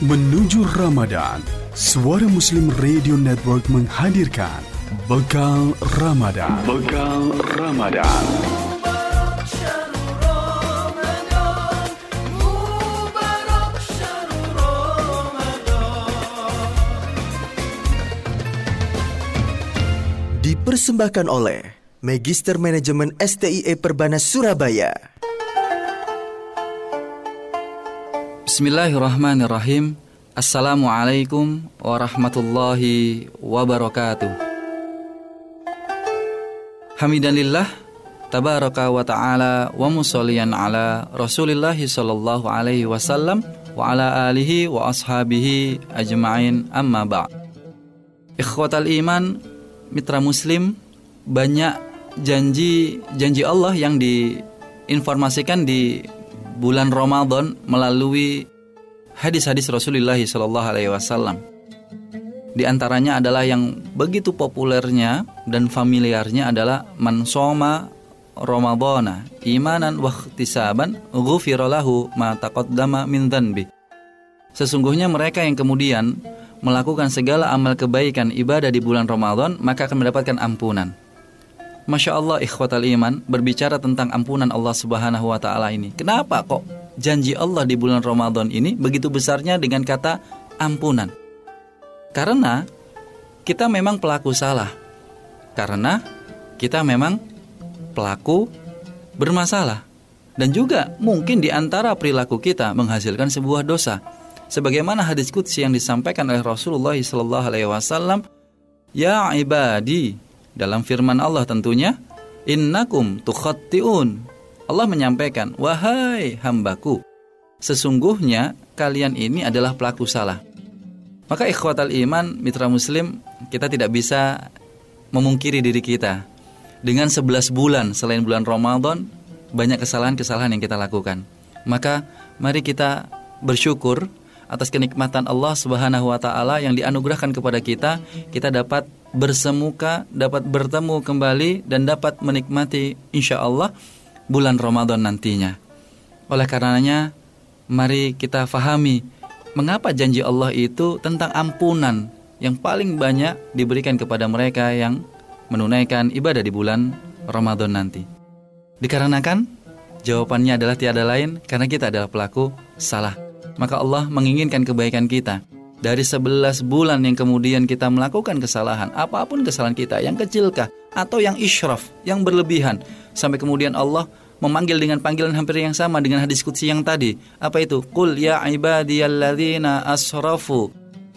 Menuju Ramadan, Suara Muslim Radio Network menghadirkan Bekal Ramadan. Bekal Ramadan. Dipersembahkan oleh Magister Manajemen STIE Perbanas Surabaya. Bismillahirrahmanirrahim. Assalamualaikum warahmatullahi wabarakatuh. Hamidanillah tabaraka wa ta'ala wa musallian ala Rasulillah sallallahu alaihi wasallam wa ala alihi wa ashabihi ajma'in amma ba' Ikhwatal iman mitra muslim banyak janji janji Allah yang diinformasikan di bulan Ramadan melalui hadis-hadis Rasulullah Shallallahu Alaihi Wasallam. Di antaranya adalah yang begitu populernya dan familiarnya adalah mansoma Ramadana imanan wa ihtisaban ghufira lahu ma taqaddama min dhanbi. Sesungguhnya mereka yang kemudian melakukan segala amal kebaikan ibadah di bulan Ramadan maka akan mendapatkan ampunan. Masya Allah ikhwatal iman berbicara tentang ampunan Allah subhanahu wa ta'ala ini Kenapa kok janji Allah di bulan Ramadan ini begitu besarnya dengan kata ampunan. Karena kita memang pelaku salah. Karena kita memang pelaku bermasalah. Dan juga mungkin di antara perilaku kita menghasilkan sebuah dosa. Sebagaimana hadis qudsi yang disampaikan oleh Rasulullah SAW, "Ya ibadi," dalam firman Allah tentunya, "Innakum tukhattiun Allah menyampaikan, "Wahai hambaku, sesungguhnya kalian ini adalah pelaku salah." Maka ikhwatal iman, mitra muslim, kita tidak bisa memungkiri diri kita. Dengan 11 bulan selain bulan Ramadan, banyak kesalahan-kesalahan yang kita lakukan. Maka mari kita bersyukur atas kenikmatan Allah Subhanahu wa taala yang dianugerahkan kepada kita, kita dapat bersemuka, dapat bertemu kembali dan dapat menikmati insya Allah bulan Ramadan nantinya. Oleh karenanya, mari kita fahami mengapa janji Allah itu tentang ampunan yang paling banyak diberikan kepada mereka yang menunaikan ibadah di bulan Ramadan nanti. Dikarenakan jawabannya adalah tiada lain karena kita adalah pelaku salah. Maka Allah menginginkan kebaikan kita. Dari 11 bulan yang kemudian kita melakukan kesalahan, apa pun kesalahan kita, yang kecilkah atau yang israf, yang berlebihan, sampai kemudian Allah memanggil dengan panggilan hampir yang sama dengan hadis qudsi yang tadi. Apa itu? Qul ya ibadiyalladzina asrafu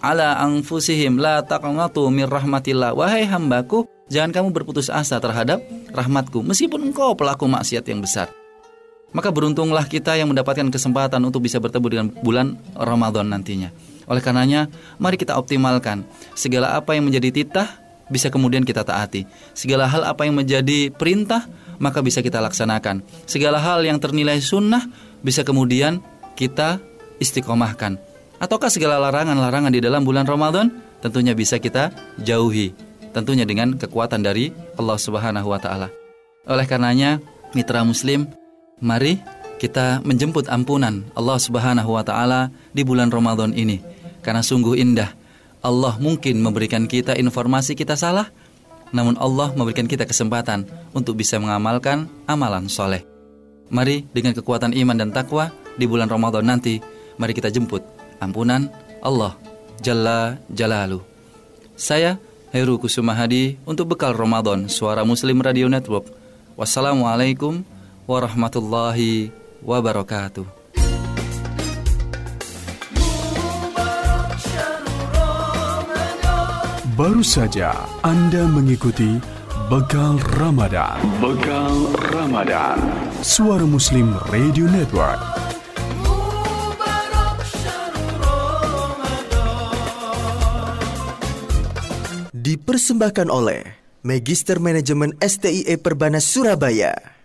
ala anfusihim la taqnatu mir rahmatillah. Wahai hambaku, jangan kamu berputus asa terhadap rahmatku meskipun engkau pelaku maksiat yang besar. Maka beruntunglah kita yang mendapatkan kesempatan untuk bisa bertemu dengan bulan Ramadan nantinya. Oleh karenanya, mari kita optimalkan segala apa yang menjadi titah bisa kemudian kita taati. Segala hal apa yang menjadi perintah maka bisa kita laksanakan. Segala hal yang ternilai sunnah bisa kemudian kita istiqomahkan. Ataukah segala larangan-larangan di dalam bulan Ramadan tentunya bisa kita jauhi. Tentunya dengan kekuatan dari Allah Subhanahu wa taala. Oleh karenanya, mitra muslim, mari kita menjemput ampunan Allah Subhanahu wa taala di bulan Ramadan ini. Karena sungguh indah Allah mungkin memberikan kita informasi kita salah, namun Allah memberikan kita kesempatan untuk bisa mengamalkan amalan soleh. Mari dengan kekuatan iman dan takwa di bulan Ramadan nanti, mari kita jemput ampunan Allah Jalla Jalalu. Saya Heru Kusumahadi untuk bekal Ramadan Suara Muslim Radio Network. Wassalamualaikum warahmatullahi wabarakatuh. Baru saja Anda mengikuti Bekal Ramadan. Bekal Ramadan. Suara Muslim Radio Network. Dipersembahkan oleh Magister Manajemen STIE Perbanas Surabaya.